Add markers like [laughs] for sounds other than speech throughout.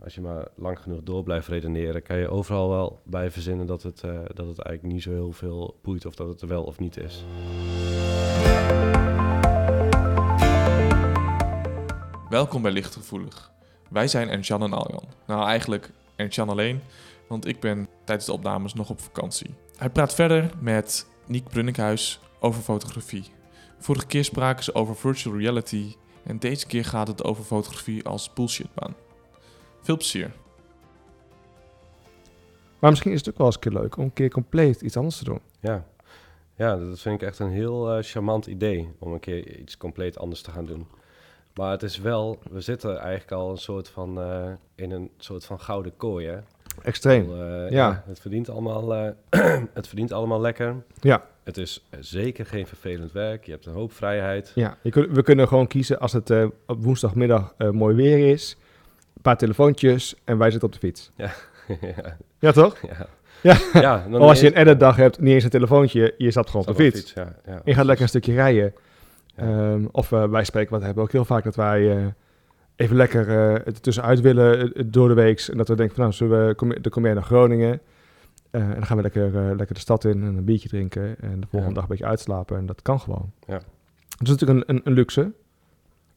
als je maar lang genoeg door blijft redeneren, kan je overal wel bij verzinnen dat het, eh, dat het eigenlijk niet zo heel veel boeit of dat het er wel of niet is. Welkom bij Lichtgevoelig. Wij zijn Ernst-Jan en Aljan. Nou, eigenlijk Ernst-Jan alleen, want ik ben tijdens de opnames nog op vakantie. Hij praat verder met Niek Brunnikhuis over fotografie. Vorige keer spraken ze over virtual reality en deze keer gaat het over fotografie als bullshitbaan. Veel plezier. Maar misschien is het ook wel eens een keer leuk om een keer compleet iets anders te doen. Ja, ja dat vind ik echt een heel eh, charmant idee om een keer iets compleet anders te gaan doen. Maar het is wel, we zitten eigenlijk al een soort van, eh, in een soort van gouden kooi, hè? Extreem. Eh, Ja. Het verdient allemaal, eh, [clears throat] het verdient allemaal lekker. Ja. Het is zeker geen vervelend werk. Je hebt een hoop vrijheid. Ja, we kunnen gewoon kiezen als het eh, op woensdagmiddag eh, mooi weer is. Paar telefoontjes en wij zitten op de fiets. ja. [laughs] Ja, toch? ja. Ja. ja dan Of als je een editdag hebt, niet eens een telefoontje, je staat gewoon op de fiets. Ja, ja, Je gaat lekker een stukje rijden. Ehm, of eh, wij spreken, wat hebben we ook heel vaak, dat wij eh, even lekker het tussenuit willen door de week. En dat we denken van, nou, zullen we, kom, dan kom jij naar Groningen. En dan gaan we lekker, lekker de stad in en een biertje drinken. En de volgende dag een beetje uitslapen. En dat kan gewoon. Ja. Dat is natuurlijk een, een, een luxe.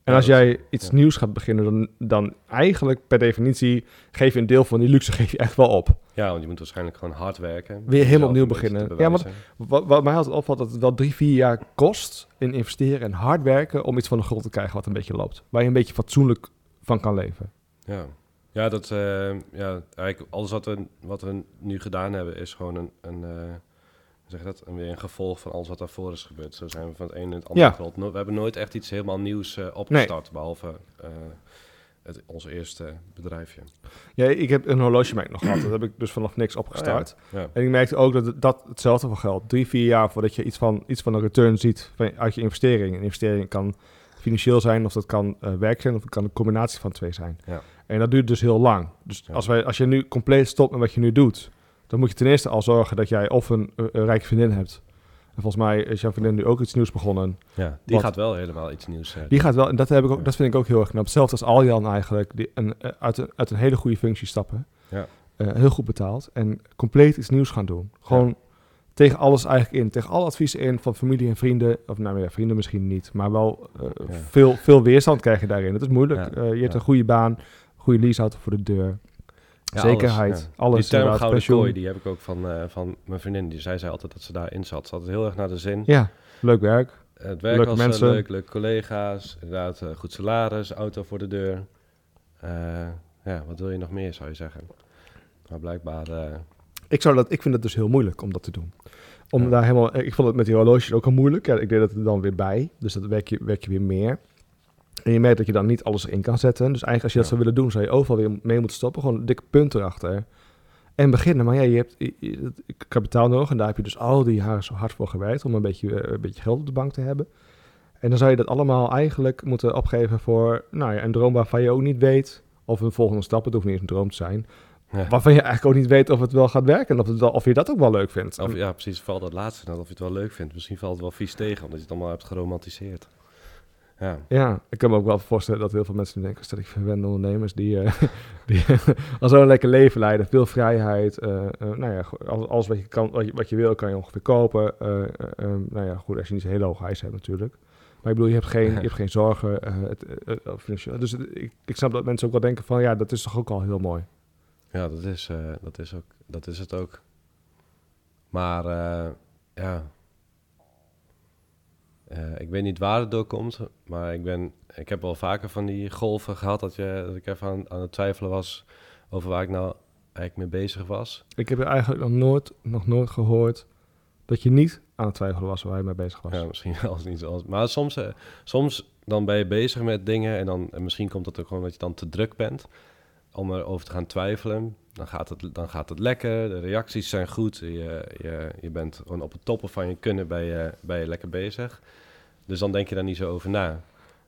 En als jij iets ja. nieuws gaat beginnen, dan, dan eigenlijk per definitie geef je een deel van die luxe [laughs] geef je echt wel op. Ja, want je moet waarschijnlijk gewoon hard werken. Weer helemaal opnieuw beginnen. Ja, want-. Wat, wat mij altijd opvalt, dat het wel drie, vier jaar kost in investeren en hard werken om iets van de grond te krijgen wat een beetje loopt. Waar je een beetje fatsoenlijk van kan leven. Ja, ja, dat, eh, ja eigenlijk alles wat we, wat we nu gedaan hebben is gewoon een, een eh, zeg dat, een, weer een gevolg van alles wat daarvoor is gebeurd. Zo zijn we van het ene in het andere Ja. No- we hebben nooit echt iets helemaal nieuws eh, opgestart, behalve eh, het, ons eerste bedrijfje. Ja, ik heb een horlogemerk nog gehad. Dat heb ik dus vanaf niks opgestart. Ja, En ik merkte ook dat het- dat hetzelfde van geldt. Drie, vier jaar voordat je iets van, iets van een return ziet van, uit je investering. Een investering kan financieel zijn, of dat kan eh, werk zijn, of het kan een combinatie van twee zijn. Ja. En dat duurt dus heel lang. Dus als, wij, als je nu compleet stopt met wat je nu doet, dan moet je ten eerste al zorgen dat jij of een, eh, een rijke vriendin hebt. En volgens mij is jouw vriendin nu ook iets nieuws begonnen. ja, die gaat wel helemaal iets nieuws eh, Die gaat wel, en dat, heb ik ook, Ja. dat vind ik ook heel erg knap. Hetzelfde als Aljan eigenlijk, die een, eh, uit, een, uit een hele goede functie stappen. Ja. Heel goed betaald. En compleet iets nieuws gaan doen. Gewoon tegen alles eigenlijk in. Tegen alle adviezen in van familie en vrienden. Of nou ja, vrienden misschien niet. Maar wel Ja. veel, veel weerstand krijg je daarin. Het is moeilijk. Je hebt een goede baan, goede leaseauto voor de deur. Ja, zekerheid, Alles, ja. alles die term gouden pensioen. kooi, die heb ik ook van, eh, van mijn vriendin. Die zei zij altijd dat ze daarin zat. Ze had het heel erg naar de zin. Ja, leuk werk. Het werk Leuke was eh, mensen. leuk, leuke collega's, inderdaad eh, goed salaris, auto voor de deur. Eh, ja, wat wil je nog meer, zou je zeggen? Maar blijkbaar, eh, Ik, zou dat, ik vind het dus heel moeilijk om dat te doen. Om Ja. daar helemaal, ik vond het met die horloges ook al moeilijk. Ja, ik deed dat er dan weer bij. Dus dat werk je, werk je weer meer. En je merkt dat je dan niet alles erin kan zetten. Dus eigenlijk als je dat Ja. zou willen doen, zou je overal weer mee moeten stoppen. Gewoon een dikke punt erachter. En beginnen. Maar ja, je hebt je- kapitaal nodig. En daar heb je dus al die jaren zo hard voor gewerkt. Om een beetje, eh, een beetje geld op de bank te hebben. En dan zou je dat allemaal eigenlijk moeten opgeven voor nou ja, een droom waarvan je ook niet weet. Of een volgende stap. Het hoeft niet eens een droom te zijn. ja. Waarvan je eigenlijk ook niet weet of het wel gaat werken. En of, het wel, of je dat ook wel leuk vindt. Of, ja, precies, vooral dat laatste, nou, of je het wel leuk vindt. Misschien valt het wel vies tegen, omdat je het allemaal hebt geromantiseerd. Ja, Ja, ik kan me ook wel voorstellen dat heel veel mensen denken, stel ik verwende ondernemers die, eh, [laughs] die [laughs] al zo'n lekker leven leiden, veel vrijheid, eh, eh, nou ja, alles, wat je kan, wat je, wat je wil, kan je ongeveer kopen. Eh, eh, eh, nou ja, goed, als je niet zo'n hele hoge eisen hebt natuurlijk. Maar ik bedoel, je hebt geen, je hebt geen zorgen. het, financieel. Dus ik, ik snap dat mensen ook wel denken van, ja, dat is toch ook al heel mooi. ja dat, is, dat, is ook, dat is het ook. Maar ja, Eh, ik weet niet waar het door komt, maar ik, ben, ik heb wel vaker van die golven gehad dat, je, dat ik even aan, aan het twijfelen was over waar ik nou eigenlijk mee bezig was. Ik heb eigenlijk nog nooit, nog nooit gehoord dat je niet aan het twijfelen was waar je mee bezig was. Ja, misschien wel [laughs] eens niet zoals. Maar soms, eh, soms dan ben je bezig met dingen en dan en misschien komt het ook gewoon dat je dan te druk bent om erover te gaan twijfelen. Dan gaat het, dan gaat het lekker, de reacties zijn goed, je, je, je bent gewoon op het toppen van je kunnen, ben je, ben je lekker bezig. Dus dan denk je daar niet zo over na.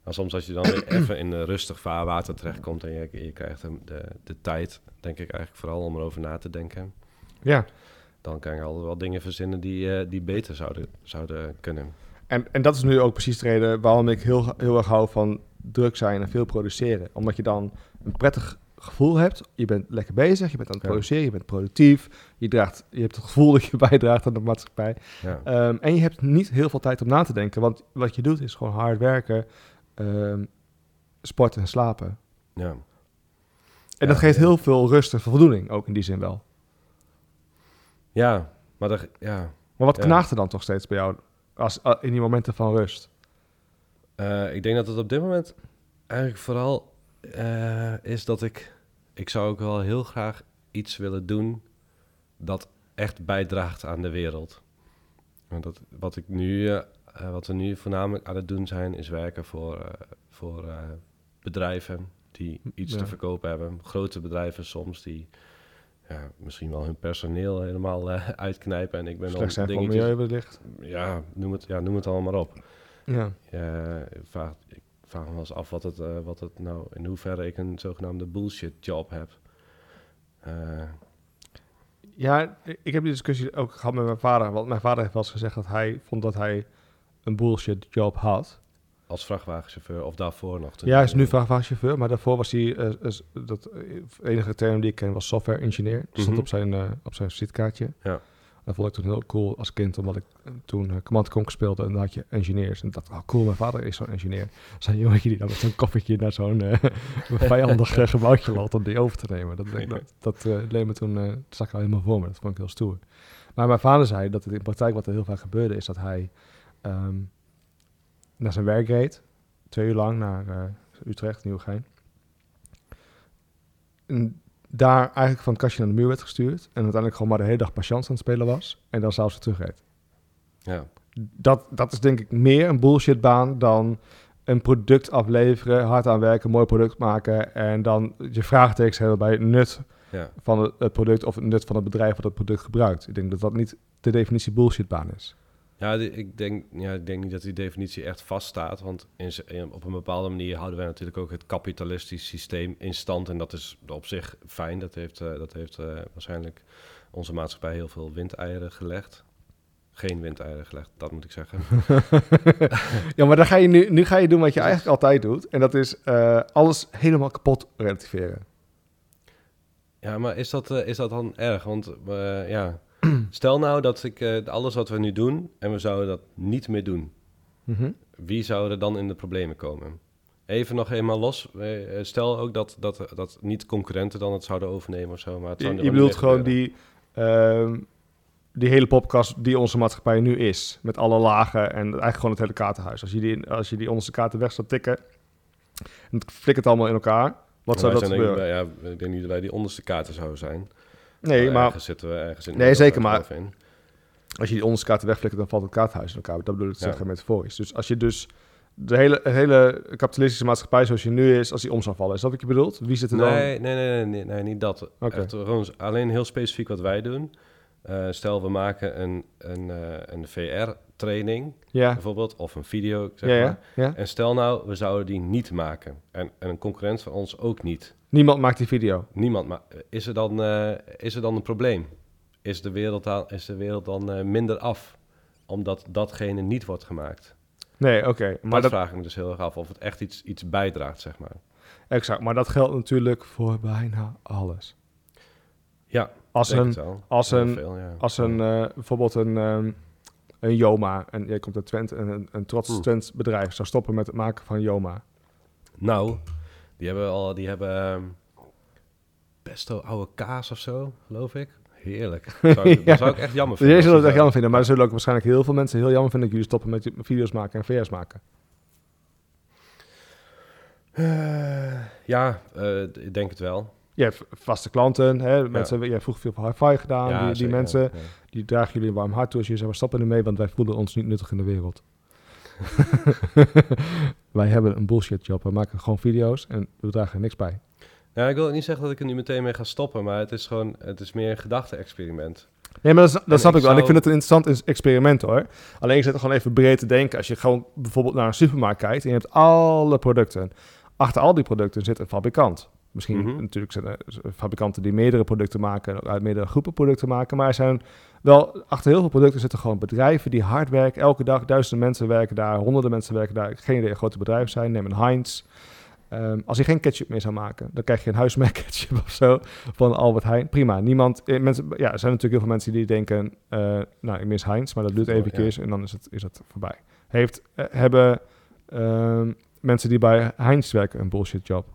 Maar soms als je dan weer even in een rustig vaarwater terechtkomt en je, je krijgt de, de, de tijd, denk ik eigenlijk vooral om erover na te denken. Ja, Dan kan je altijd wel dingen verzinnen die, eh, die beter zouden, zouden kunnen. En, en dat is nu ook precies de reden waarom ik heel, heel erg hou van druk zijn en veel produceren. Omdat je dan een prettig gevoel hebt, je bent lekker bezig, je bent aan het Ja. produceren, je bent productief, je, draagt, je hebt het gevoel dat je [laughs] bijdraagt aan de maatschappij. Ja. Ehm, en je hebt niet heel veel tijd om na te denken, want wat je doet is gewoon hard werken, ehm, sporten en slapen. ja. En Ja, dat geeft heel veel rust en voldoening, ook in die zin wel. ja, maar dat, ja. Maar wat knaagt er dan toch steeds bij jou als, a- in die momenten van rust? Eh, ik denk dat het op dit moment eigenlijk vooral eh, is dat ik... Ik zou ook wel heel graag iets willen doen dat echt bijdraagt aan de wereld. Want dat, wat, ik nu, eh, eh, wat we nu voornamelijk aan het doen zijn, is werken voor, voor bedrijven die iets Ja. te verkopen hebben. Grote bedrijven soms die ja, misschien wel hun personeel helemaal [laughs] uitknijpen. En ik ben Slecht zijn voor milieu wellicht. Ja, noem het, ja, noem het allemaal maar op. Ja. Vraag, ik vraag me wel eens af wat het, eh, wat het nou, in hoeverre ik een zogenaamde bullshit job heb. Eh, ja, ik heb die discussie ook gehad met mijn vader. Want mijn vader heeft wel eens gezegd dat hij vond dat hij een bullshit job had. als vrachtwagenchauffeur of daarvoor nog. Ja, hij is nu vrachtwagenchauffeur, maar daarvoor was hij, eh, is- dat eh, enige term die ik ken was software engineer. Dat stond Mhm. op zijn, eh, op zijn visitekaartje. Ja. Dat vond ik toen heel cool als kind, omdat ik eh, toen uh, Command Conquer speelde en dan had je engineers. En dacht, oh cool, mijn vader is zo'n engineer. [laughs] Zo'n jongetje die dan met zo'n koffertje naar zo'n eh, [laughs] vijandig eh, [laughs] gebouwtje loopt om die over te nemen. Dat, dat, dat, dat eh, leek me toen, eh, dat zag ik al helemaal voor me. Dat vond ik heel stoer. Maar mijn vader zei dat het in praktijk wat er heel vaak gebeurde, is dat hij ehm, naar zijn werk reed. Twee uur lang naar eh, Utrecht, Nieuwegein. En daar eigenlijk van het kastje naar de muur werd gestuurd. En uiteindelijk gewoon maar de hele dag patiënt aan het spelen was. En dan zelfs weer terugreed. Ja, Dat, dat is denk ik meer een bullshitbaan dan een product afleveren, hard aan werken, mooi product maken. En dan je vraagtekens hebben bij het nut ja. van het, het product of het nut van het bedrijf wat het product gebruikt. Ik denk dat dat niet de definitie bullshitbaan is. Ja, ik denk, ja, ik denk niet dat die definitie echt vaststaat. Want in, op een bepaalde manier houden wij natuurlijk ook het kapitalistisch systeem in stand. En dat is op zich fijn. Dat heeft, eh, dat heeft eh, waarschijnlijk onze maatschappij heel veel windeieren gelegd. Geen windeieren gelegd, dat moet ik zeggen. [laughs] ja, maar dan ga je nu, nu ga je doen wat je eigenlijk altijd doet. En dat is eh, alles helemaal kapot relativeren. Ja, maar is dat, is dat dan erg? Want ja, [clears throat] stel nou dat ik eh, alles wat we nu doen en we zouden dat niet meer doen. Mhm. Wie zou er dan in de problemen komen? Even nog eenmaal los. eh, Stel ook dat, dat, dat niet concurrenten dan het zouden overnemen of zo. Maar het Je, zou je bedoelt gewoon die, ehm, die hele podcast die onze maatschappij nu is. Met alle lagen en eigenlijk gewoon het hele kaartenhuis. Als je die, als je die onderste kaarten weg zou tikken en het flikkert allemaal in elkaar. Wat zou dat gebeuren? ik- ja, ik denk niet dat wij die onderste kaarten zouden zijn. Nee, maar Ergens zitten we ergens in. Nee, zeker, maar- in. als je die onderste kaarten wegflikkert, dan valt het kaartenhuis in elkaar. Dat bedoel ik te Ja. zeggen metaforisch. Dus als je dus de hele, hele kapitalistische maatschappij zoals je nu is, als die om zou vallen. Is dat wat je bedoelt? Wie zit er dan? Nee, nee, nee, nee, nee, niet dat. Echt gewoon alleen heel specifiek wat wij doen. Eh, stel, we maken een, een, eh, een VR-training Ja, bijvoorbeeld, of een video, zeg ja, maar. ja. En stel nou, we zouden die niet maken. En, en een concurrent van ons ook niet. Niemand maakt die video. Niemand, maar is er dan, eh, is er dan een probleem? Is de wereld dan, is de wereld dan minder af? Omdat datgene niet wordt gemaakt. Nee, oké. Maar Maar dat dat, vraag ik me dus heel erg af of het echt iets, iets bijdraagt, zeg maar. exact. Maar dat geldt natuurlijk voor bijna alles. Ja, Als een, wel. als een- veel, ja. Als een, eh, bijvoorbeeld een, ehm, een Joma, en jij komt uit Twente, een, een, een trots. Twents bedrijf zou stoppen met het maken van Joma. Nou, die hebben al, die hebben ehm, pesto oude kaas of zo, geloof ik. Heerlijk. [laughs] Zou ik, Ja. Dat zou ik echt jammer vinden. jij zullen het echt jammer vinden, maar er zullen ook waarschijnlijk heel veel mensen heel jammer vinden dat jullie stoppen met video's maken en VS maken. Eh, ja, eh, ik denk het wel. Je hebt vaste klanten, hè? mensen, jij hebt vroeger veel voor high-fi gedaan, ja, die, die zeker, mensen, ja. die dragen jullie een warm hart toe als je zegt, we stoppen ermee, want wij voelen ons niet nuttig in de wereld. [laughs] [laughs] wij hebben een bullshit job, we maken gewoon video's en we dragen er niks bij. Ja, ik wil niet zeggen dat ik er nu meteen mee ga stoppen, maar het is gewoon, het is meer een gedachte-experiment. Nee, maar dat, dat snap ik ik wel. En ik vind het een interessant experiment hoor. Alleen zit er gewoon even breed te denken. Als je gewoon bijvoorbeeld naar een supermarkt kijkt en je hebt alle producten. Achter al die producten zit een fabrikant. Misschien Mhm. natuurlijk zijn er fabrikanten die meerdere producten maken, en uit meerdere groepen producten maken. Maar er zijn wel, achter heel veel producten zitten gewoon bedrijven die hard werken. Elke dag duizenden mensen werken daar, honderden mensen werken daar. Geen idee, grote bedrijven zijn. Neem een Heinz. Ehm, als hij geen ketchup meer zou maken, dan krijg je een huismerk [laughs] ketchup of zo van Albert Heijn. Prima. Niemand, eh, mensen, ja, er zijn natuurlijk heel veel mensen die denken, eh, nou, ik mis Heinz, maar dat duurt Ja. even keer en dan is het, is het voorbij. Heeft, eh, hebben ehm, mensen die bij Heinz werken een bullshit job?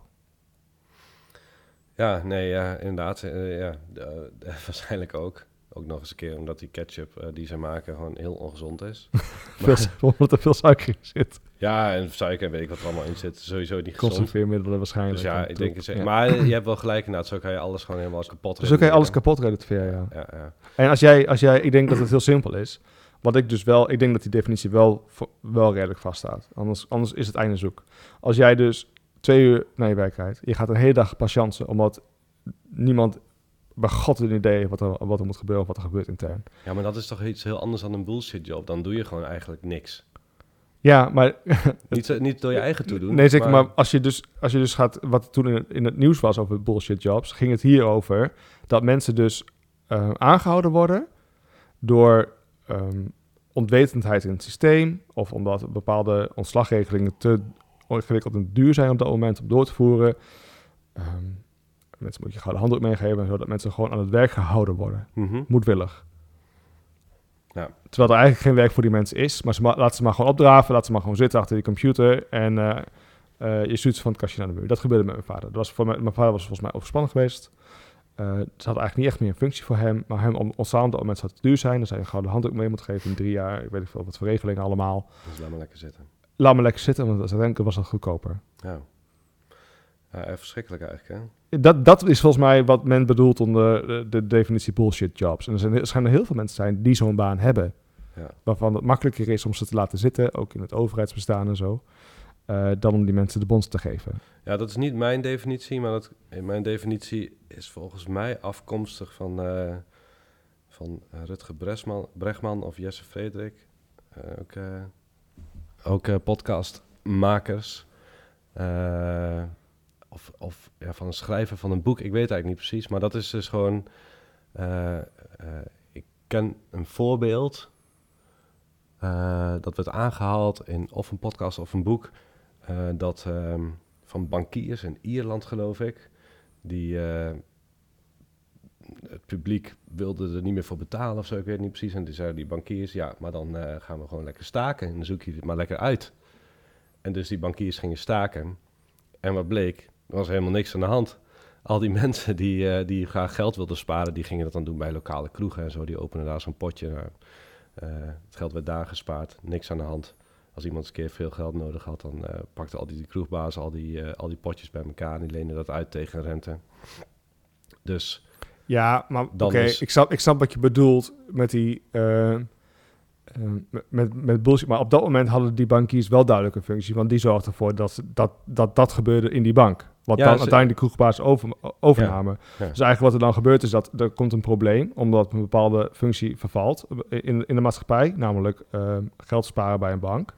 Ja, nee, ja, inderdaad. eh, ja, [laughs] waarschijnlijk ook. Ook nog eens een keer omdat die ketchup eh, die ze maken gewoon heel ongezond is. [laughs] [laughs] Omdat er veel suiker in zit. Ja, en suiker en weet ik wat er allemaal in zit. Sowieso niet gezond. Conserveermiddelen waarschijnlijk. Dus ja, ik denk het. Ja. Maar je hebt wel gelijk inderdaad. Zo kan je alles gewoon helemaal kapot Dus zo kan je alles kapot relativeren, ja. Ja, ja. En als jij, als jij, ik denk dat het heel simpel is. Wat ik dus wel, ik denk dat die definitie wel, wel redelijk vaststaat. Anders, anders is het einde zoek. Als jij dus twee uur naar je werk rijdt, je gaat een hele dag patiënten, omdat niemand bij god een idee wat er, wat er moet gebeuren of wat er gebeurt intern. ja, maar dat is toch iets heel anders dan een bullshit job. Dan doe je gewoon eigenlijk niks. Ja, maar [laughs] Niet, niet door je eigen toedoen. Nee, zeker. Maar, als, je dus, als je dus gaat... Wat toen in het, in het nieuws was over bullshit jobs... ging het hier over dat mensen dus eh, aangehouden worden... door ehm, onwetendheid in het systeem... of omdat bepaalde ontslagregelingen te ingewikkeld en duur zijn op dat moment om door te voeren. Ehm, mensen moet je gouden handdoek meegeven... zodat mensen gewoon aan het werk gehouden worden. Mhm. Moedwillig. Ja. Terwijl er eigenlijk geen werk voor die mensen is. Maar ze ma- laten ze maar gewoon opdraven. Laten ze maar gewoon zitten achter die computer. En eh, eh, je stuurt ze van het kastje naar de muur. Dat gebeurde met mijn vader. Dat was voor mij, mijn vader was volgens mij overspannen geweest. Eh ze hadden eigenlijk niet echt meer een functie voor hem. Maar hem om- ontstaan op dat moment zou het duur zijn. Dan zou je een gouden handdoek mee moeten geven in drie jaar. Ik weet niet veel wat voor regelingen allemaal. Dus laat maar lekker zitten. Laat me lekker zitten, want uiteindelijk was dat goedkoper. Ja. ja echt verschrikkelijk eigenlijk, hè? Dat, dat is volgens mij wat men bedoelt onder de, de definitie bullshit jobs. En er, zijn, er schijnen heel veel mensen zijn die zo'n baan hebben. Ja. Waarvan het makkelijker is om ze te laten zitten, ook in het overheidsbestaan en zo. eh, dan om die mensen de bons te geven. Ja, dat is niet mijn definitie, maar dat, in mijn definitie is volgens mij afkomstig van, eh, van eh, Rutger Bresman, Bregman of Jesse Frederik. Eh, ook eh, ook eh, podcastmakers. Eh, of of ja, van een schrijver van een boek, ik weet eigenlijk niet precies. Maar dat is dus gewoon... eh, ik ken een voorbeeld... dat werd aangehaald in of een podcast of een boek... dat ehm, van bankiers in Ierland, geloof ik... die het publiek wilde er niet meer voor betalen of zo, ik weet niet precies. En die zeiden die bankiers, ja, maar dan eh, gaan we gewoon lekker staken en dan zoek je het maar lekker uit. En dus die bankiers gingen staken. En wat bleek, er was helemaal niks aan de hand. Al die [laughs] mensen die, eh, die graag geld wilden sparen, die gingen dat dan doen bij lokale kroegen en zo. Die openen daar zo'n potje. Nou, het geld werd daar gespaard, niks aan de hand. Als iemand eens een keer veel geld nodig had, dan pakte al die, die kroegbazen al die, al die potjes bij elkaar en die leenden dat uit tegen rente. Dus Ja, maar oké, is- ik, snap, ik snap wat je bedoelt met die... eh, met- met, bullshit. Maar op dat moment hadden die bankiers wel duidelijk een functie. Want die zorgden ervoor dat dat, dat, dat gebeurde in die bank. Wat Ja, dan ze- uiteindelijk die kroegbaas over, overnamen. ja. Dus eigenlijk wat er dan gebeurt is dat er komt een probleem. Omdat een bepaalde functie vervalt in, in de maatschappij. Namelijk eh, geld sparen bij een bank.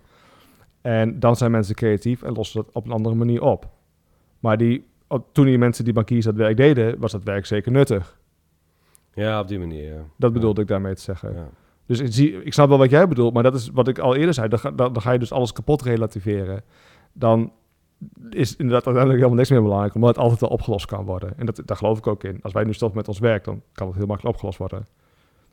En dan zijn mensen creatief en lossen dat op een andere manier op. Maar die, toen die mensen die bankiers dat werk deden, was dat werk zeker nuttig. Ja, op die manier, ja. Dat bedoelde ik daarmee te zeggen. Ja. Dus ik, zie, ik snap wel wat jij bedoelt, maar dat is wat ik al eerder zei. Dan ga, dan, dan ga je dus alles kapot relativeren. Dan is inderdaad uiteindelijk helemaal niks meer belangrijk, omdat het altijd wel opgelost kan worden. En dat, daar geloof ik ook in. Als wij nu stoppen met ons werk, dan kan het heel makkelijk opgelost worden.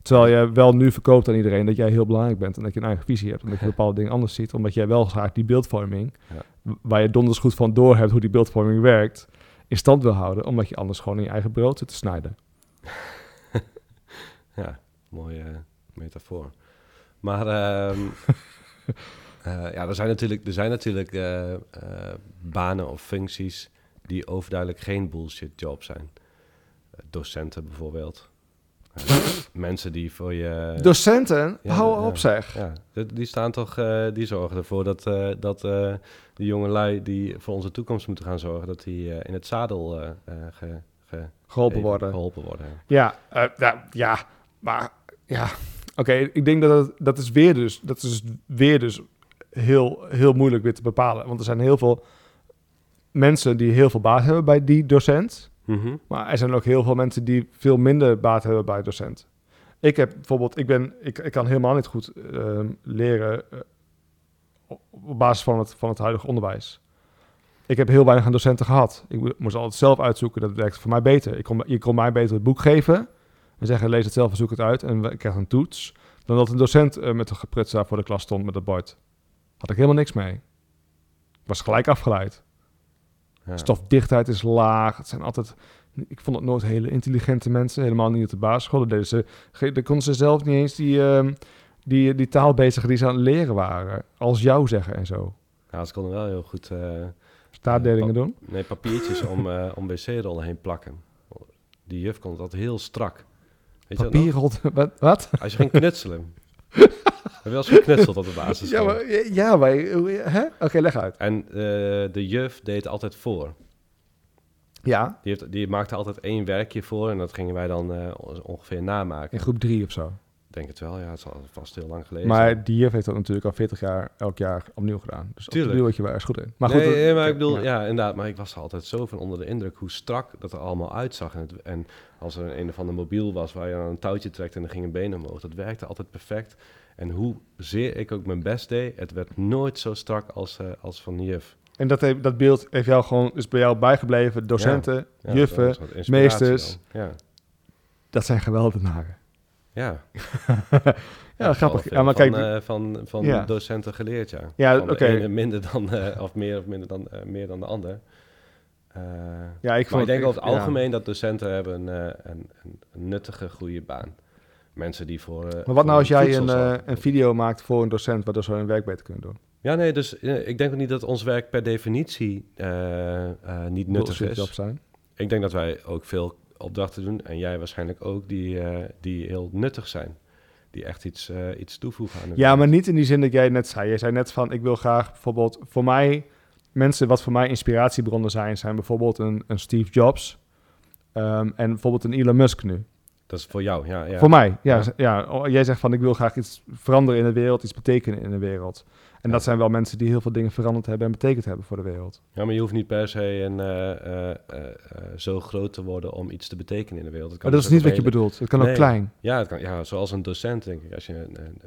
Terwijl je wel nu verkoopt aan iedereen dat jij heel belangrijk bent en dat je een eigen visie hebt en dat je [laughs] bepaalde dingen anders ziet, omdat jij wel graag die beeldvorming, Ja. waar je donders goed van door hebt hoe die beeldvorming werkt, in stand wil houden, omdat je anders gewoon in je eigen brood zit te snijden. [laughs] Ja, mooie eh, metafoor. Maar ehm, [laughs] eh, ja, er zijn natuurlijk, er zijn natuurlijk eh, banen of functies die overduidelijk geen bullshit job zijn. Docenten bijvoorbeeld. [laughs] Mensen die voor je... Docenten, Ja, hou ja. op zeg. Ja, die- die staan toch, die zorgen ervoor dat, eh, dat de jongelui die voor onze toekomst moeten gaan zorgen, dat die in het zadel ge- ge- Geholpen worden. Geholpen worden. Ja, ja, ja, maar ja, oké, ik denk dat het, dat is weer dus, dat is weer dus heel, heel moeilijk weer te bepalen. Want er zijn heel veel mensen die heel veel baat hebben bij die docent, Mhm. maar er zijn ook heel veel mensen die veel minder baat hebben bij docent. Ik heb bijvoorbeeld, ik ben, ik, ik kan helemaal niet goed ehm, leren eh, op basis van het, van het huidige onderwijs. ik heb heel weinig aan docenten gehad. Ik mo- moest altijd zelf uitzoeken. Dat werkt voor mij beter. Ik kon, je kon mij beter het boek geven en zeggen, lees het zelf en zoek het uit. En ik krijg een toets. Dan dat een docent eh, met een gepruts daar voor de klas stond met het bord. Had ik helemaal niks mee. Ik was gelijk afgeleid. Ja. Stofdichtheid is laag. Het zijn altijd... Ik vond het nooit hele intelligente mensen. Helemaal niet op de basisschool. Deden ze, konden ze zelf niet eens die, ehm, die, die taal bezigen die ze aan het leren waren. Als jou zeggen en zo. Ja, ze konden wel heel goed eh, Staatdelingen doen. nee, papiertjes om, eh, om wc-rollen heen plakken. Die juf kon dat heel strak. Weet? Papierrot. [laughs] Wat? wat? [laughs] Als je ging knutselen. Heb je wel eens geknutseld op de basis? Ja, maar... Ja, maar hoe- hè? Oké, leg uit. En eh, de juf deed altijd voor. Ja, Die, heeft, die maakte altijd één werkje voor en dat gingen wij dan eh, ongeveer namaken. in groep drie of zo. Denk het wel, ja, het zal vast heel lang geleden Maar zijn. die juf heeft dat natuurlijk al 40 jaar elk jaar opnieuw gedaan. Dus Tuurlijk. opnieuw je wel ergens goed in. Maar goed, nee, dat- nee, maar ik bedoel, ja. ja. inderdaad, maar ik was er altijd zo van onder de indruk hoe strak dat er allemaal uitzag. En, het, en als er een, een of ander mobiel was waar je aan een touwtje trekt en er ging een been omhoog, dat werkte altijd perfect. En hoezeer ik ook mijn best deed, het werd nooit zo strak als, eh, als van juf. En dat, heeft, dat beeld heeft jou gewoon, is bij jou bijgebleven. Docenten, Ja, juffen, meesters. dan. Ja, dat zijn geweldenaren. [laughs] ja. Ja, grappig. Ja, maar van, kijk, eh, van, van Ja. docenten geleerd, ja. Ja, oké. minder dan, eh, of meer of minder dan, eh, meer dan de ander. Ja, ik vond ik denk over het ja. algemeen dat docenten hebben een, een, een, nuttige, goede baan. Mensen die voor... Maar wat nou als jij een, een video maakt voor een docent, waardoor ze hun werk beter kunnen doen? Ja, nee, dus ik denk ook niet dat ons werk per definitie niet nuttig is. zijn. Ik denk dat wij ook veel opdrachten doen, en jij waarschijnlijk ook, die, eh, die heel nuttig zijn. Die echt iets, eh, iets toevoegen aan Ja, maar niet in die zin dat jij net zei. Je zei net van, ik wil graag bijvoorbeeld voor mij... Mensen wat voor mij inspiratiebronnen zijn, zijn bijvoorbeeld een, een Steve Jobs... ehm, en bijvoorbeeld een Elon Musk nu. Dat is voor jou, ja. ja. Voor mij, ja, Ja. ja. Oh, Jij zegt van, ik wil graag iets veranderen in de wereld, iets betekenen in de wereld. En dat zijn wel mensen die heel veel dingen veranderd hebben en betekend hebben voor de wereld. Ja, maar je hoeft niet per se een, eh, eh, eh, zo groot te worden om iets te betekenen in de wereld. Het kan Maar dat is dus niet wat je bedoelt. Het kan ook klein. Ja, het kan, ja, zoals een docent, denk ik. Als je een, een,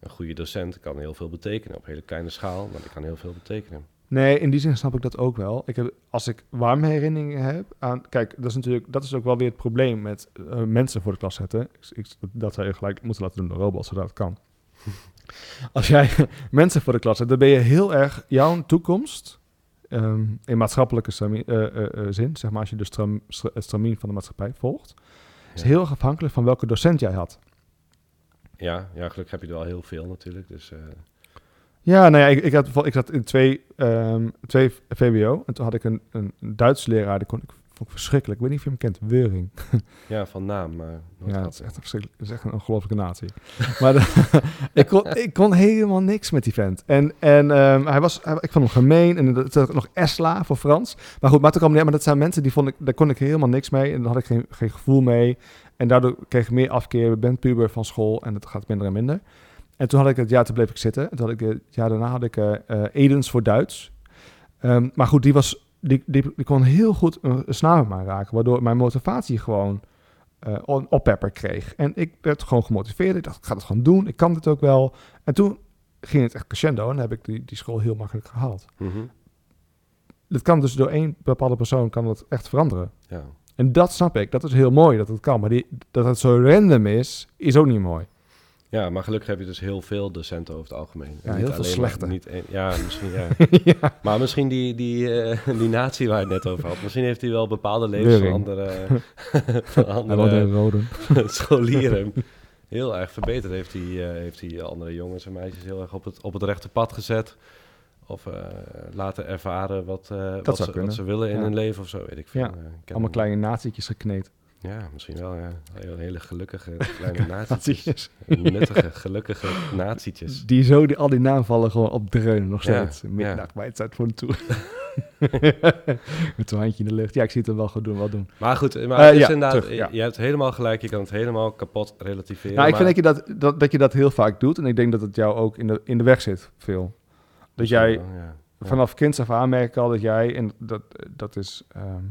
een goede docent kan heel veel betekenen. Op hele kleine schaal, maar die kan heel veel betekenen. Nee, in die zin snap ik dat ook wel. Ik heb, als ik warme herinneringen heb aan... Kijk, dat is natuurlijk dat is ook wel weer het probleem met mensen voor de klas zetten. Ik, ik- dat zou je gelijk moeten laten doen door robots, zodat het kan. [laughs] als jij [laughs] mensen voor de klas zet, dan ben je heel erg jouw toekomst... ehm, in maatschappelijke eh, eh, eh, zin, zeg maar, als je de stram, stra- stramien van de maatschappij volgt... is heel erg afhankelijk van welke docent jij had. Ja, ja, gelukkig heb je er wel heel veel natuurlijk. Dus Ja, nou ja, ik, ik, had, ik zat in twee, ehm, twee VWO. En toen had ik een, een Duits leraar, die kon ik, vond ik verschrikkelijk. Ik weet niet of je hem kent, Weuring. [laughs] ja, van naam. Maar Ja, dat is echt, een verschrikkelijk- dat is echt een ongelofelijke natie. [laughs] maar de- ik, kon, [laughs] ik kon helemaal niks met die vent. En, en ehm, hij was, hij- ik vond hem gemeen. En dat had nog Esla voor Frans. Maar goed, maar toen kwam hij, maar dat zijn mensen die vond ik, daar kon ik helemaal niks mee. En daar had ik geen, geen gevoel mee. En daardoor kreeg ik meer afkeer. Ik ben puber van school en het gaat minder en minder. En toen had ik het jaar, toen bleef ik zitten. En toen had ik het jaar daarna had ik eh eh, Edens voor Duits. Ehm, maar goed, die, was, die, die, die kon heel goed een, een snaar mij raken. Waardoor mijn motivatie gewoon eh een oppepper kreeg. En ik werd gewoon gemotiveerd. Ik dacht, ik ga het gewoon doen. Ik kan dit ook wel. En toen ging het echt crescendo. En heb ik die, die school heel makkelijk gehaald. Mhm. Dat kan dus door één bepaalde persoon kan het echt veranderen. Ja. En dat snap ik. Dat is heel mooi dat het kan. Maar die, dat het zo random is, is ook niet mooi. Ja, maar gelukkig heb je dus heel veel docenten over het algemeen. Ja, heel veel slechte. Niet ja, misschien ja. [laughs] ja. Maar misschien die, die, eh, die natie waar het net over had. Misschien heeft hij wel bepaalde levens van andere, [laughs] van andere [laughs] scholieren heel erg verbeterd. Heeft hij, eh, heeft hij andere jongens en meisjes heel erg op het, op het rechte pad gezet. Of eh, laten ervaren wat, wat, ze, wat ze willen in Ja. hun leven of zo, weet ik veel. Ja, Allemaal kleine nazietjes gekneed. Ja, misschien wel, ja. Heel, hele gelukkige [laughs] kleine nazietjes. Nuttige, gelukkige nazietjes. Die zo, die, al die naamvallen gewoon opdreunen nog Ja, steeds. Middag bij het voor toe. [laughs] Met zo'n handje in de lucht. Ja, ik zie het er wel goed doen, wel doen. Maar goed, maar Eh, het is ja, inderdaad, terug, ja. je hebt helemaal gelijk. Je kan het helemaal kapot relativeren. Nou, ik maar- vind dat je dat, dat, dat je dat heel vaak doet. En ik denk dat het jou ook in de, in de weg zit, veel. Dat jij ja. vanaf kinds af aan merk ik al dat jij... En dat, dat is... ehm,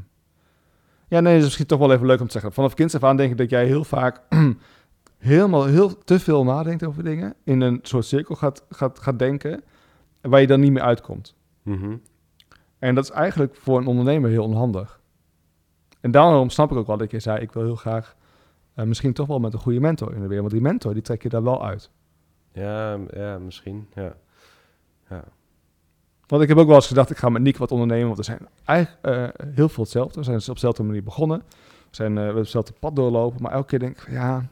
ja, nee, dat is misschien toch wel even leuk om te zeggen. Vanaf kinds af aan denk ik dat jij heel vaak... [clears throat] helemaal heel te veel nadenkt over dingen. In een soort cirkel gaat, gaat, gaat denken. Waar je dan niet meer uitkomt. Mhm. En dat is eigenlijk voor een ondernemer heel onhandig. En daarom snap ik ook wel dat je zei, ik wil heel graag eh, misschien toch wel met een goede mentor in de wereld. Want die mentor, die trek je daar wel uit. Ja, ja misschien. Ja. ja. Want ik heb ook wel eens gedacht, ik ga met Nick wat ondernemen. Want we zijn eigenlijk eh, heel veel hetzelfde. We zijn dus op dezelfde manier begonnen. We, zijn, uh, we hetzelfde pad doorlopen. Maar elke keer denk ik, ja...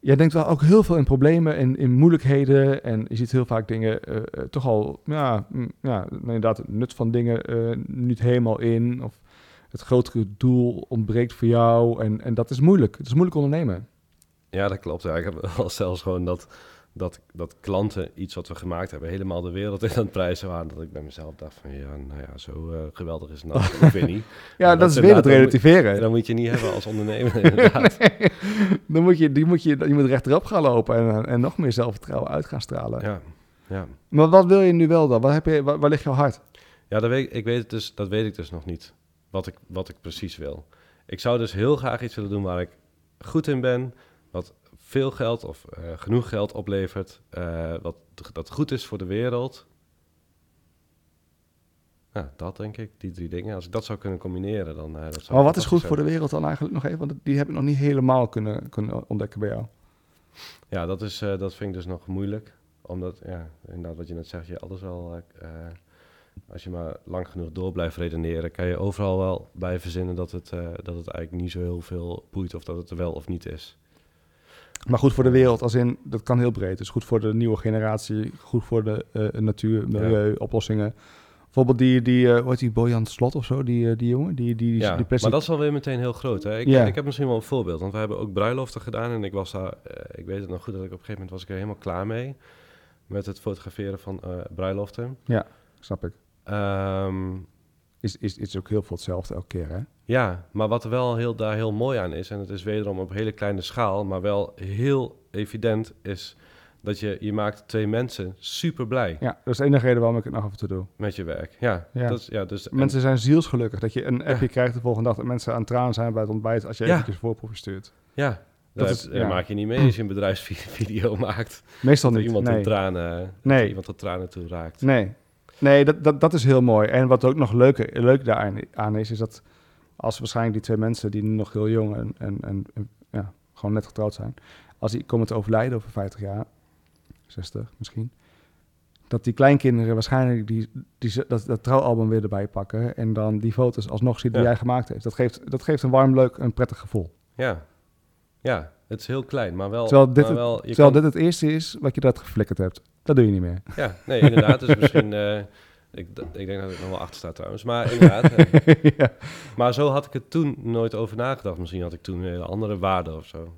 Jij denkt wel ook heel veel in problemen en in moeilijkheden. En je ziet heel vaak dingen uh, toch al... Ja, mm, ja, inderdaad, het nut van dingen niet helemaal in. Of het grotere doel ontbreekt voor jou. En, en dat is moeilijk. Het is moeilijk ondernemen. Ja, dat klopt. Ja, ik heb [laughs] wel zelfs gewoon dat dat, dat klanten iets wat we gemaakt hebben helemaal de wereld in aan het prijzen waren. Dat ik bij mezelf dacht van ja, nou ja, zo uh, geweldig is het nou. Ik weet niet. [laughs] ja, dat, dat, is weer het relativeren. Dan, dan moet je niet hebben als ondernemer [laughs] [laughs] inderdaad. nee, dan moet je, die moet je, je moet rechterop gaan lopen en, en nog meer zelfvertrouwen uit gaan stralen. Ja, ja. Maar wat wil je nu wel dan? Waar, heb je, waar, waar ligt jouw hart? Ja, dat weet, ik weet het dus, dat weet ik dus nog niet. Wat ik, wat ik precies wil. Ik zou dus heel graag iets willen doen waar ik goed in ben. Wat veel geld of uh, genoeg geld oplevert, uh, wat dat goed is voor de wereld. Ja, dat denk ik, die drie dingen. Als ik dat zou kunnen combineren, dan... Uh, dat zou maar wat is goed voor de wereld dan eigenlijk nog even? Want die heb ik nog niet helemaal kunnen, kunnen ontdekken bij jou. Ja, dat, is, dat vind ik dus nog moeilijk. Omdat, ja, inderdaad wat je net zegt, je alles wel... als je maar lang genoeg door blijft redeneren, kan je overal wel bij verzinnen dat het, dat het eigenlijk niet zo heel veel boeit of dat het er wel of niet is. Maar goed voor de wereld, als in, dat kan heel breed. Dus goed voor de nieuwe generatie, goed voor de uh, natuur, milieu, ja. oplossingen. Bijvoorbeeld die, die uh, hoe heet die, Bojan Slot of zo, die, die jongen? Die, die, ja, die plastic... maar dat is alweer meteen heel groot. Hè? Ik, ja. ik heb misschien wel een voorbeeld, want we hebben ook bruiloften gedaan. En ik was daar, ik weet het nog goed, dat ik op een gegeven moment was ik er helemaal klaar mee. Met het fotograferen van bruiloften. Ja, snap ik. Um, is, is, is ook heel veel hetzelfde elke keer, hè? Ja, maar wat wel heel, daar heel mooi aan is, en het is wederom op hele kleine schaal, maar wel heel evident, is dat je, je maakt twee mensen super blij. Ja, dat is de enige reden waarom ik het nog af en toe doe. Met je werk, ja. ja. Dat is, ja dus, mensen zijn zielsgelukkig dat je een appje ja. krijgt de volgende dag dat mensen aan het tranen zijn bij het ontbijt als je ja. eventjes voorproefje stuurt. Ja, dat, is, ja. maak je niet mee als je een bedrijfsvideo [laughs] maakt. Meestal niet, iemand nee. tranen, nee. iemand de tranen toe raakt. Nee, Nee, dat, dat, dat is heel mooi. En wat ook nog leuk, leuk daaraan is, is dat als waarschijnlijk die twee mensen die nu nog heel jong en, en, en, en ja, gewoon net getrouwd zijn, als die komen te overlijden over 50 jaar, 60 misschien, dat die kleinkinderen waarschijnlijk die, die, dat, dat trouwalbum weer erbij pakken en dan die foto's alsnog zien die ja. jij gemaakt heeft. Dat geeft, dat geeft een warm, leuk en prettig gevoel. Ja, ja het is heel klein, maar wel... Terwijl dit, maar wel, het, terwijl kan... dit het eerste is wat je dat geflikkerd hebt. Dat doe je niet meer. Ja, nee, inderdaad. Dus [laughs] misschien... Ik, ik, denk dat ik nog wel achter sta trouwens. Maar inderdaad. uh, [laughs] ja. Maar zo had ik het toen nooit over nagedacht. Misschien had ik toen een hele andere waarde of zo.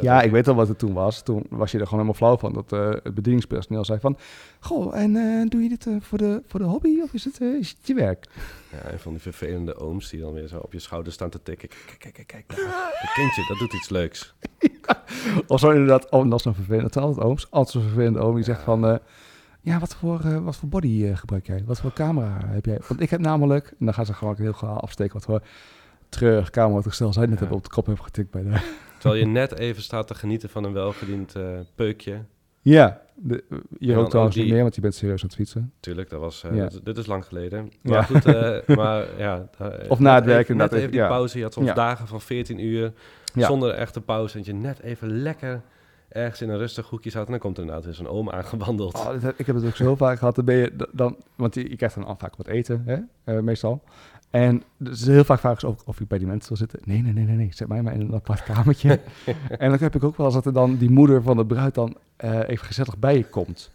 Ja, ik weet al wat het toen was. Toen was je er gewoon helemaal flauw van. Dat het bedieningspersoneel zei van... Goh, en doe je dit voor, de, voor de hobby of is het, is het je werk? Ja, en van die vervelende ooms die dan weer zo op je schouder staan te tikken. Kijk, kijk, kijk, kijk. Dat kindje, dat doet iets leuks. [laughs] Ja. Of zo inderdaad, oh, dat is een vervelende, het altijd ooms. Altijd zo'n vervelende oom die zegt van... Uh, ja, wat voor, uh, wat voor body uh, gebruik jij? Wat voor camera heb jij? Want ik heb namelijk... En dan gaan ze gewoon heel graag afsteken wat voor treurig camera-toestel zij net ja. hebben op de kop hebben getikt bij de... Terwijl je net even staat te genieten van een welgediend peukje. Ja, de, je rookt trouwens die... niet meer, want je bent serieus aan het fietsen. Tuurlijk, dat was, uh, ja. dit, dit, is lang geleden. [laughs] Maar ja. goed, uh, maar ja. Uh, of na het werken. Net even die pauze. Je had soms dagen van 14 uur zonder echte pauze. Dat je net even lekker ergens in een rustig hoekje zat. En dan komt er inderdaad weer zo'n oom aangewandeld. Oh, ik heb het ook zo vaak gehad. Dan ben je dan, want je, je krijgt dan al vaak wat eten, hè, meestal. En dus heel vaak vragen ze of, of ik bij die mensen wil zitten. Nee, nee, nee, nee, nee. Zet mij maar in een apart kamertje. [laughs] en dan heb ik ook wel eens dat er dan die moeder van de bruid dan uh, even gezellig bij je komt.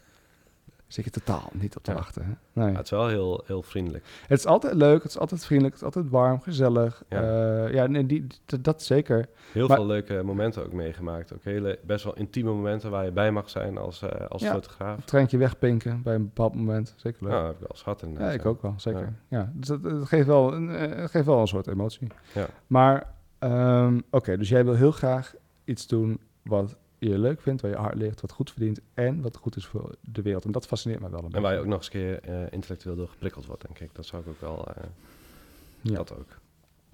Zit je totaal niet op te wachten. Hè? Nee. Ja, het is wel heel, heel vriendelijk. Het is altijd leuk, het is altijd vriendelijk, het is altijd warm, gezellig. Ja, uh, ja nee, die, dat, zeker. Heel maar, veel leuke momenten ook meegemaakt. Ook hele best wel intieme momenten waar je bij mag zijn als, uh, als fotograaf. Een treintje wegpinken bij een bepaald moment, zeker leuk. Ja, heb ik wel eens gehad. Ja, ik ook wel, zeker. Ja. dus dat, dat, geeft wel een, uh, geeft wel een soort emotie. Ja. Maar, um, oké, okay, dus jij wil heel graag iets doen wat je leuk vindt, waar je hard ligt, wat goed verdient en wat goed is voor de wereld. En dat fascineert mij wel een En waar je ook nog eens een keer uh, intellectueel door geprikkeld wordt, denk ik. Dat zou ik ook wel... Uh, ja. Dat ook.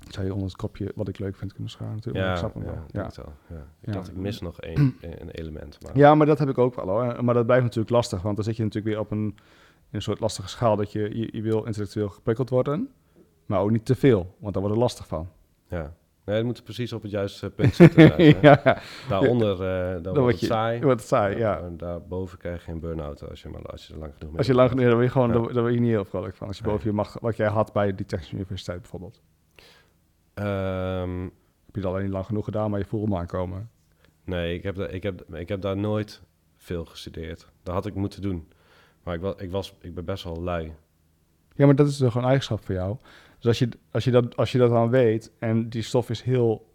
Zou je onder het kopje wat ik leuk vind kunnen scharen natuurlijk. Ja, ik snap hem ja, wel. Ja. Ik, wel. Ja. ik dacht, ik mis nog één [clears throat] een element. Maar. Ja, maar dat heb ik ook wel hoor. Maar dat blijft natuurlijk lastig, want dan zit je natuurlijk weer op een een soort lastige schaal dat je, je, je wil intellectueel geprikkeld worden, maar ook niet te veel, want daar wordt er lastig van. Ja. Nee, het moet precies op het juiste punt zitten. [laughs] ja, Daaronder eh dan, wordt word het je saai. wordt het saai, ja. En daarboven krijg je geen burn-out als je, maar, als je er lang genoeg mee Als je lang genoeg, dan word je gewoon, dan, dan word je niet heel vrolijk van. Als je boven je mag, wat jij had bij die Technische Universiteit bijvoorbeeld. Ehm, Heb je dat alleen niet lang genoeg gedaan, maar je voelde hem aankomen. nee, ik heb, da- ik, heb, ik heb daar nooit veel gestudeerd. Dat had ik moeten doen. Maar ik, was, ik, was, ik ben best wel lui. Ja, maar dat is toch een eigenschap voor jou. Dus als je, als je, dat, als je dat dan weet en die stof is heel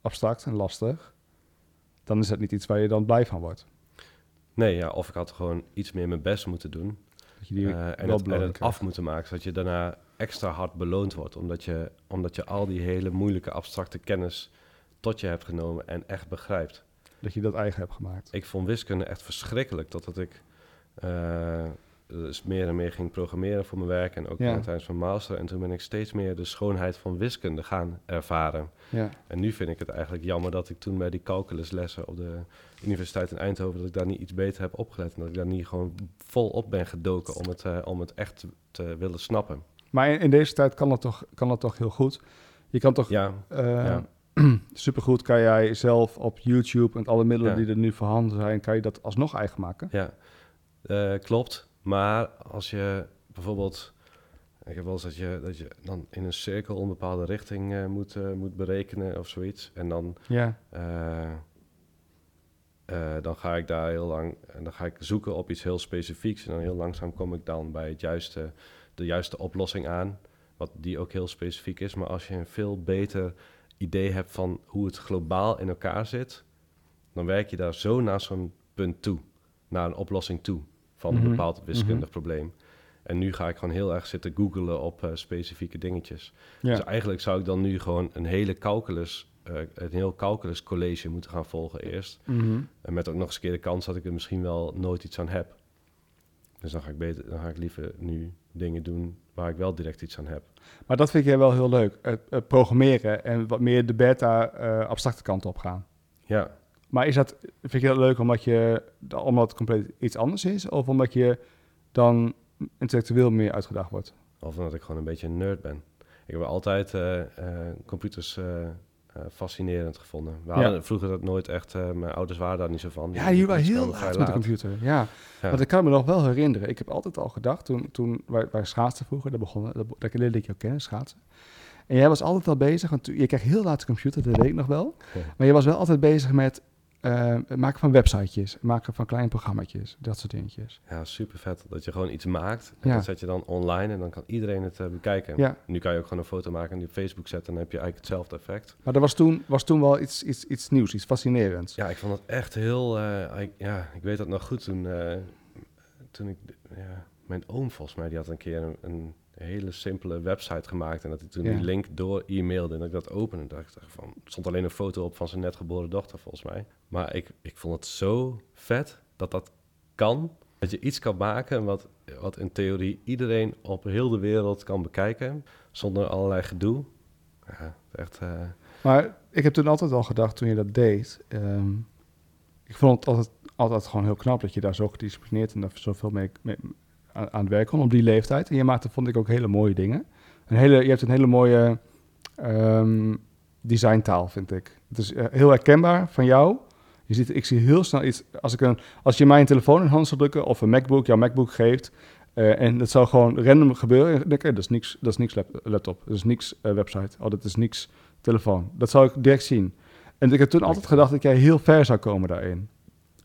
abstract en lastig, dan is dat niet iets waar je dan blij van wordt. Nee, ja, of ik had gewoon iets meer mijn best moeten doen. Dat je die Eh, en, het, en af moeten maken, zodat je daarna extra hard beloond wordt. Omdat je, omdat je al die hele moeilijke abstracte kennis tot je hebt genomen en echt begrijpt. Dat je dat eigen hebt gemaakt. Ik vond wiskunde echt verschrikkelijk, totdat ik eh, dus meer en meer ging programmeren voor mijn werk en ook Ja. tijdens mijn master. En toen ben ik steeds meer de schoonheid van wiskunde gaan ervaren. Ja. En nu vind ik het eigenlijk jammer dat ik toen bij die calculuslessen op de Universiteit in Eindhoven, dat ik daar niet iets beter heb opgelet. En dat ik daar niet gewoon volop ben gedoken om het, eh, om het echt te, te willen snappen. Maar in, in deze tijd kan dat, toch, kan dat toch heel goed. Je kan toch Ja, eh ja. [clears throat] supergoed, kan jij zelf op YouTube en alle middelen die er nu voorhanden zijn, kan je dat alsnog eigen maken. ja. Eh, klopt. Maar als je bijvoorbeeld, ik heb wel eens dat je, dat je dan in een cirkel een bepaalde richting eh, moet, eh, moet berekenen of zoiets. En dan Ja, Eh, dan ga ik daar heel lang en dan ga ik zoeken op iets heel specifieks. En dan heel langzaam kom ik dan bij het juiste, de juiste oplossing aan. Wat die ook heel specifiek is. Maar als je een veel beter idee hebt van hoe het globaal in elkaar zit, dan werk je daar zo naar zo'n punt toe, naar een oplossing toe van Mhm, een bepaald wiskundig mhm. probleem. En nu ga ik gewoon heel erg zitten googelen op eh, specifieke dingetjes. ja. Dus eigenlijk zou ik dan nu gewoon een hele calculus, eh, een heel calculus college moeten gaan volgen eerst. Mhm. En met ook nog eens een keer de kans dat ik er misschien wel nooit iets aan heb. Dus dan ga ik, beter, dan ga ik liever nu dingen doen waar ik wel direct iets aan heb. Maar dat vind jij wel heel leuk, het, het programmeren en wat meer de beta-abstracte kant op gaan. Ja, Maar is dat, vind je dat leuk omdat, je, omdat het compleet iets anders is? Of omdat je dan intellectueel meer uitgedaagd wordt? of omdat ik gewoon een beetje een nerd ben. Ik heb altijd eh, eh, computers eh, fascinerend gevonden. We Ja. hadden vroeger dat nooit echt, mijn ouders waren daar niet zo van. Ja, jullie waren heel laat met de computer. Ja. Ja. want ik kan me nog wel herinneren. Ik heb altijd al gedacht, toen, toen wij, wij schaatsen vroeger, daar begonnen, dat, dat leerde ik jou kennen, schaatsen. En jij was altijd al bezig, want je kreeg heel laat de computer, dat weet ik nog wel. Maar je was wel altijd bezig met eh, het maken van websitejes, het maken van kleine programma's, dat soort dingetjes. Ja, super vet. Dat je gewoon iets maakt en Ja. dat zet je dan online en dan kan iedereen het eh, bekijken. Ja, Nu kan je ook gewoon een foto maken en die op Facebook zetten en dan heb je eigenlijk hetzelfde effect. maar dat was toen, was toen wel iets, iets, iets nieuws, iets fascinerends. Ja, ik vond het echt heel... eh, ik, ja, ik weet dat nog goed toen, toen ik... Ja, mijn oom volgens mij, die had een keer een, een hele simpele website gemaakt. En dat hij toen Ja. die link door e-mailde en dat ik dat opende. En dacht van, er stond alleen een foto op van zijn net geboren dochter volgens mij. Maar ik, ik vond het zo vet dat dat kan. Dat je iets kan maken wat, wat in theorie iedereen op heel de wereld kan bekijken. Zonder allerlei gedoe. Ja, echt... eh, Maar ik heb toen altijd al gedacht, toen je dat deed, ehm, ik vond het altijd, altijd gewoon heel knap dat je daar zo gedisciplineerd en daar zoveel mee, mee aan, aan het werk op die leeftijd. En je maakte, vond ik, ook hele mooie dingen. Een hele, je hebt een hele mooie ehm, designtaal, vind ik. Het is eh, heel herkenbaar van jou. Je ziet, ik zie heel snel iets, als, ik een, als je mij een telefoon in hand zou drukken of een MacBook, jouw MacBook geeft, eh, en dat zou gewoon random gebeuren, en ik denk, eh, dat is niks, dat is niks lap- laptop, dat is niks website, oh, dat is niks telefoon. Dat zou ik direct zien. En ik heb toen altijd gedacht dat jij heel ver zou komen daarin.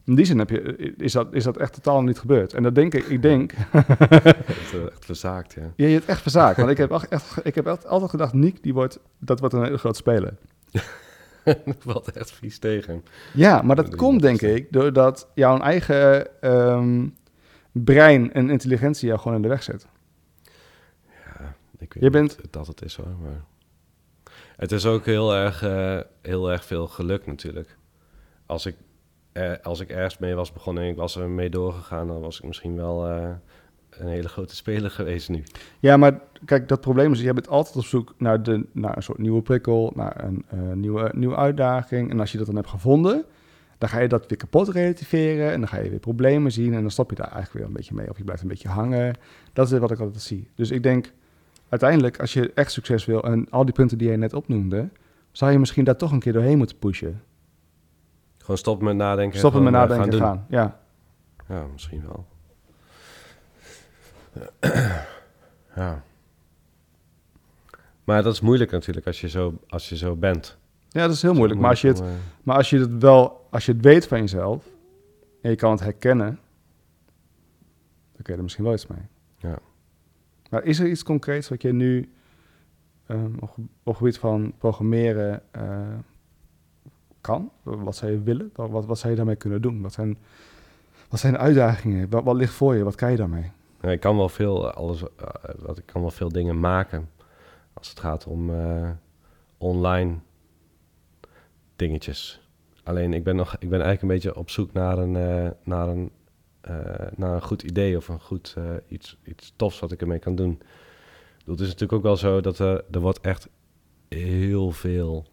In die zin heb je, is, dat, is dat echt totaal niet gebeurd. En dat denk ik, ik denk, [laughs] echt, eh, echt verzaakt, ja. ja, je hebt echt verzaakt. Want ik heb, echt, ik heb altijd gedacht, Nick, die wordt, dat wordt een hele grote speler. [laughs] dat valt echt vies tegen. Ja, maar dat Dat komt denk ik doordat jouw eigen ehm, brein en intelligentie jou gewoon in de weg zet. Ja, ik weet Je bent- dat het is hoor, maar... Het is ook heel erg, eh, heel erg veel geluk natuurlijk. Als ik, eh, als ik ergens mee was begonnen en ik was er mee doorgegaan... dan was ik misschien wel eh, een hele grote speler geweest nu. Ja, maar kijk, dat probleem is, je bent altijd op zoek naar, de, naar een soort nieuwe prikkel, naar een eh, nieuwe, nieuwe uitdaging. En als je dat dan hebt gevonden, Dan ga je dat weer kapot relativeren en dan ga je weer problemen zien en dan stop je daar eigenlijk weer een beetje mee of je blijft een beetje hangen. Dat is wat ik altijd zie. Dus ik denk uiteindelijk, als je echt succes wil en al die punten die je net opnoemde, zou je misschien daar toch een keer doorheen moeten pushen. Gewoon stoppen met nadenken. Stoppen met eh, nadenken en gaan gaan. Ja. Ja, misschien wel. [clears throat] ja. Maar dat is moeilijk natuurlijk als je zo, als je zo bent. ja, dat is heel moeilijk. Maar als je het eh, Maar als je het wel, als je het weet van jezelf en je kan het herkennen, dan kun je er misschien wel iets mee. Ja. Maar is er iets concreets wat je nu ehm, op gebied van programmeren eh, kan? Wat je willen? Wat, wat, je daarmee kunnen doen? Wat zijn, wat zijn de uitdagingen? Wat, ligt voor je? Wat kan je daarmee? Ik kan wel veel, eh, alles, eh, wat, ik kan wel veel dingen maken als het gaat om eh, online dingetjes. Alleen ik ben, nog, ik ben eigenlijk een beetje op zoek naar een, naar een, naar een goed idee of een goed iets, iets tofs wat ik ermee kan doen. Het is natuurlijk ook wel zo dat er, er wordt echt heel veel,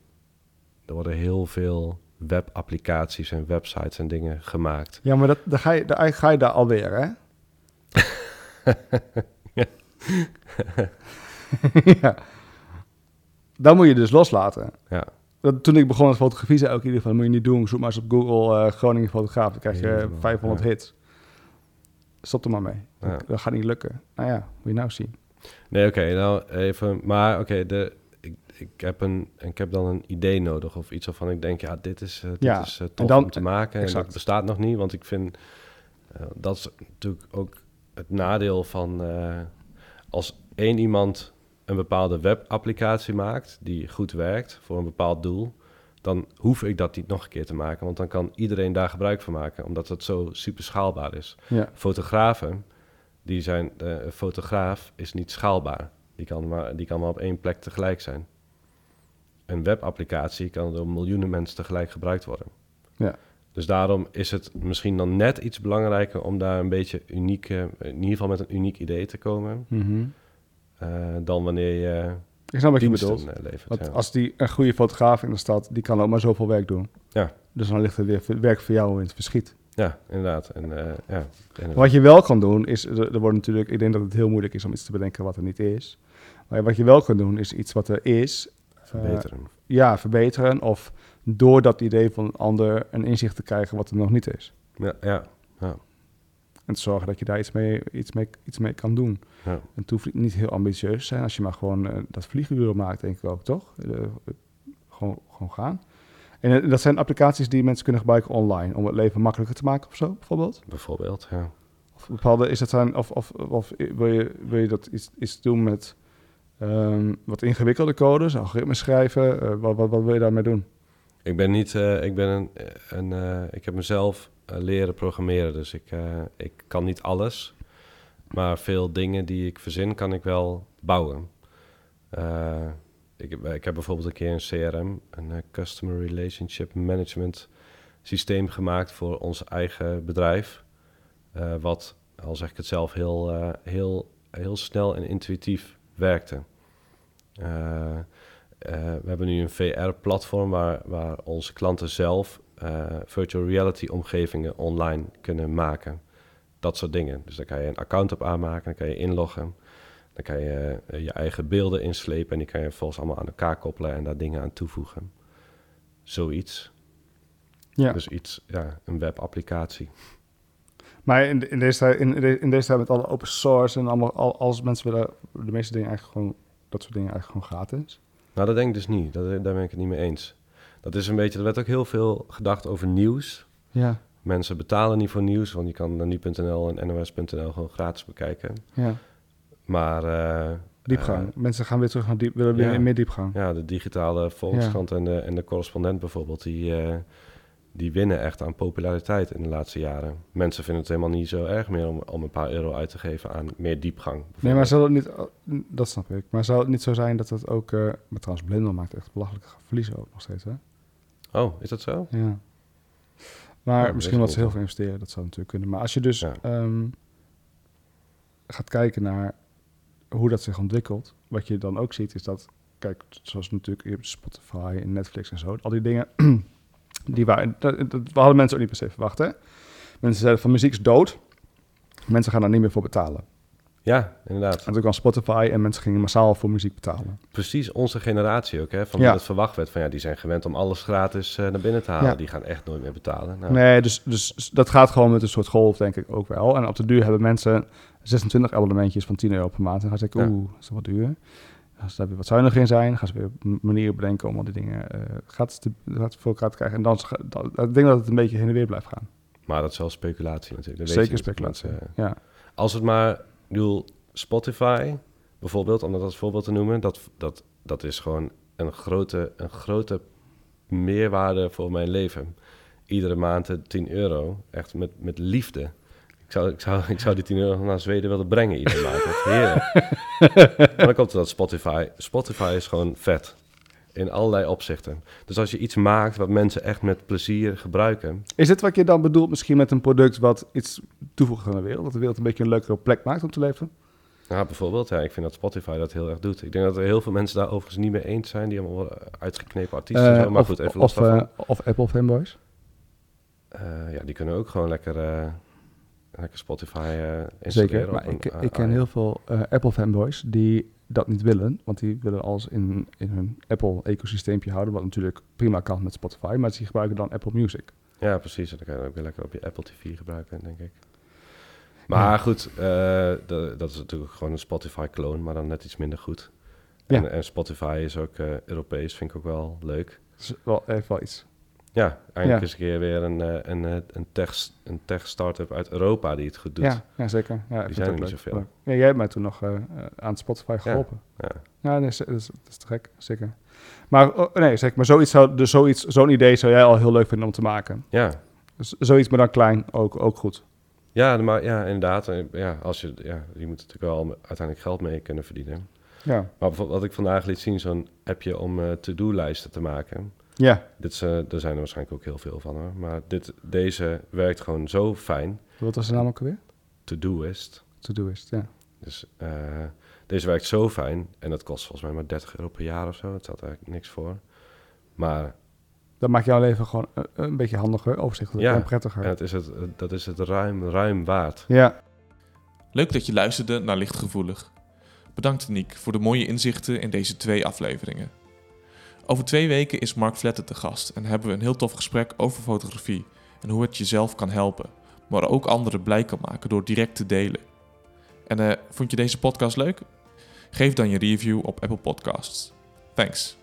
er worden heel veel webapplicaties en websites en dingen gemaakt. Ja, maar dat, dan ga je, dan ga je daar alweer, hè? [laughs] ja. Dan moet je dus loslaten. Ja. Dat, toen ik begon met fotografie zei ook in ieder geval, dat moet je niet doen. Zoek maar eens op Google eh, Groningen fotograaf. Dan krijg je Helemaal, 500 ja. hits. Stop er maar mee. Ja. Dat gaat niet lukken. Nou ja, moet je nou zien. Nee, oké, nou even. Maar oké, de ik, heb een, ik heb dan een idee nodig of iets waarvan ik denk, ja, dit is, eh, dit Ja, is eh, tof dan- om te maken. En dat bestaat nog niet, want ik vind eh, dat is natuurlijk ook het nadeel van als één iemand een bepaalde webapplicatie maakt die goed werkt voor een bepaald doel, dan hoef ik dat niet nog een keer te maken, want dan kan iedereen daar gebruik van maken, omdat het zo super schaalbaar is Ja. fotografen, die zijn, een fotograaf is niet schaalbaar. Die kan, maar, die kan maar op één plek tegelijk zijn. Een webapplicatie kan door miljoenen mensen tegelijk gebruikt worden. Ja. Dus daarom is het misschien dan net iets belangrijker om daar een beetje uniek, eh, in ieder geval met een uniek idee te komen, Mhm. eh, dan wanneer je Ik snap wat je bedoelt. eh, levert. Want ja. als die een goede fotograaf in de stad, die kan ook maar zoveel werk doen. Ja. Dus dan ligt er weer werk voor jou in het verschiet. ja, inderdaad. En, ja, inderdaad. Wat je wel kan doen, is, er, er wordt natuurlijk, ik denk dat het heel moeilijk is om iets te bedenken wat er niet is. Maar wat je wel kan doen, is iets wat er is, verbeteren. ja, verbeteren. Of door dat idee van een ander een inzicht te krijgen wat er nog niet is. Ja, ja, En te zorgen dat je daar iets mee, iets mee, iets mee kan doen. ja. En het hoeft niet heel ambitieus te zijn als je maar gewoon eh, dat vlieguur maakt, denk ik ook, toch? Eh, eh, gewoon, gewoon gaan. En eh, dat zijn applicaties die mensen kunnen gebruiken online om het leven makkelijker te maken of zo, bijvoorbeeld. bijvoorbeeld. Ja. Of bepaalde is dat zijn, of, of, of wil, je, wil je dat iets, iets doen met ehm, wat ingewikkelde codes, algoritmes schrijven? Eh, wat, wat, wil je daarmee doen? Ik ben niet, eh, ik ben een, een eh, ik heb mezelf leren programmeren, dus ik, ik kan niet alles. Maar veel dingen die ik verzin, kan ik wel bouwen. Ik, heb, ik heb bijvoorbeeld een keer een CRM, een Customer Relationship Management systeem gemaakt voor ons eigen bedrijf. Wat, al zeg ik het zelf, heel, heel, heel snel en intuïtief werkte. Eh, eh, we hebben nu een VR-platform waar, waar onze klanten zelf eh, virtual reality omgevingen online kunnen maken. Dat soort dingen. Dus daar kan je een account op aanmaken, dan kan je inloggen. Dan kan je je eigen beelden inslepen en die kan je volgens allemaal aan elkaar koppelen en daar dingen aan toevoegen. Zoiets. Ja. Dus iets, ja, een webapplicatie. Maar in, in, deze, tijd- in, in deze tijd met alle open source en allemaal, al, als mensen willen de meeste dingen eigenlijk gewoon, dat soort dingen eigenlijk gewoon gratis. Nou, dat denk ik dus niet. Dat, daar ben ik het niet mee eens. Dat is een beetje, er werd ook heel veel gedacht over nieuws. Ja, Mensen betalen niet voor nieuws, want je kan naar nu.nl en nos.nl gewoon gratis bekijken. ja. Maar eh, Diepgang. eh, mensen gaan weer terug naar diep, willen weer ja. meer diepgang. ja, de digitale Volkskrant en, de, en de correspondent bijvoorbeeld, die, eh, die winnen echt aan populariteit in de laatste jaren. Mensen vinden het helemaal niet zo erg meer om, om een paar euro uit te geven aan meer diepgang. Nee, maar zou het niet, dat snap ik. Maar zou het niet zo zijn dat het ook, eh maar trouwens Blender maakt echt belachelijke verliezen ook nog steeds, hè? Oh, is dat zo? Ja. Maar Ja, misschien wat ze heel veel investeren, dat zou natuurlijk kunnen. Maar als je dus Ja. ehm, gaat kijken naar hoe dat zich ontwikkelt, wat je dan ook ziet is dat, kijk, zoals natuurlijk Spotify en Netflix en zo, al die dingen, [clears throat] Die waren, dat, dat hadden mensen ook niet per se verwacht. Hè? Mensen zeiden van muziek is dood. Mensen gaan daar niet meer voor betalen. Ja, inderdaad. En toen kwam Spotify en mensen gingen massaal voor muziek betalen. Precies onze generatie ook, hè? Van Ja. het verwacht werd van ja, die zijn gewend om alles gratis eh, naar binnen te halen. Ja. Die gaan echt nooit meer betalen. Nou, Nee, dus, dus dat gaat gewoon met een soort golf, denk ik ook wel. En op de duur hebben mensen 26 abonnementjes van 10 euro per maand. En dan Ja. oeh, dat is wat duur. Als daar weer wat zuiniger in zijn, gaan ze weer manieren bedenken om al die dingen eh gratis, te, gratis voor elkaar te krijgen. En dan, dat, ik denk dat het een beetje heen en weer blijft gaan. Maar dat is wel speculatie natuurlijk. Dat Zeker speculatie. Eh, Ja. als het maar, bedoel, Spotify bijvoorbeeld, om dat als voorbeeld te noemen, dat, dat, dat is gewoon een grote, een grote meerwaarde voor mijn leven. Iedere maand eh, 10 euro, echt met, met liefde. Ik zou, ik, zou, ik zou die 10 euro naar Zweden willen brengen iedere maand. Heerlijk. [laughs] maar dan komt er dat Spotify. Spotify is gewoon vet. In allerlei opzichten. Dus als je iets maakt wat mensen echt met plezier gebruiken. Is dit wat je dan bedoelt misschien met een product wat iets toevoegt aan de wereld? Dat de wereld een beetje een leukere plek maakt om te leven? Nou, bijvoorbeeld, ja, ik vind dat Spotify dat heel erg doet. Ik denk dat er heel veel mensen daar overigens niet mee eens zijn. Die allemaal uitgeknepen artiesten en Eh, zo. Maar of, goed, even of, los daarvan. eh, of Apple fanboys? Eh, ja, die kunnen ook gewoon lekker, eh, lekker Spotify installeren. Zeker, maar ik, ik ken heel veel eh, Apple fanboys die dat niet willen. Want die willen alles in, in hun Apple-ecosysteempje houden. Wat natuurlijk prima kan met Spotify. Maar die gebruiken dan Apple Music. Ja, precies. En dan kan je ook weer lekker op je Apple TV gebruiken, denk ik. Maar goed, eh, de- dat is natuurlijk gewoon een Spotify-kloon, maar dan net iets minder goed. Ja. En, en Spotify is ook Europees, vind ik ook wel leuk. Dat is wel, heeft wel iets. Ja, eindelijk Ja. eens een keer weer een, eh, een, eh, een tech, een tech start-up uit Europa die het goed doet. Ja, ja, zeker. Ja, vind zijn er niet leuk. zoveel. Leuk. Ja, jij hebt mij toen nog eh, aan Spotify geholpen. Ja. Ja, nee, dat, is, dat is te gek, zeker. Maar, oh, nee, zeg, maar zoiets zou, dus zoiets, zo'n idee zou jij al heel leuk vinden om te maken. Ja, Dus zoiets, maar dan klein, ook, ook goed. ja, maar ja, inderdaad. Ja, als je, ja, je moet natuurlijk wel uiteindelijk geld mee kunnen verdienen. Ja, Maar bijvoorbeeld wat ik vandaag liet zien, zo'n appje om eh, to-do-lijsten te maken. Ja. Dit is, eh, er zijn er waarschijnlijk ook heel veel van hoor. Maar dit, deze werkt gewoon zo fijn. wat was de naam ook alweer? To-doist. To-doist, ja. Dus eh, deze werkt zo fijn. En dat kost volgens mij maar 30 euro per jaar of zo. Het staat eigenlijk niks voor. Maar Dat maakt jouw leven gewoon een, een beetje handiger, overzichtelijker Ja, en prettiger. en het is het, dat is het ruim, ruim waard. Ja, Leuk dat je luisterde naar Lichtgevoelig. Bedankt Niek voor de mooie inzichten in deze twee afleveringen. Over twee weken is Mark Vletten te gast en hebben we een heel tof gesprek over fotografie en hoe het jezelf kan helpen, maar ook anderen blij kan maken door direct te delen. En eh, vond je deze podcast leuk? Geef dan je review op Apple Podcasts. Thanks.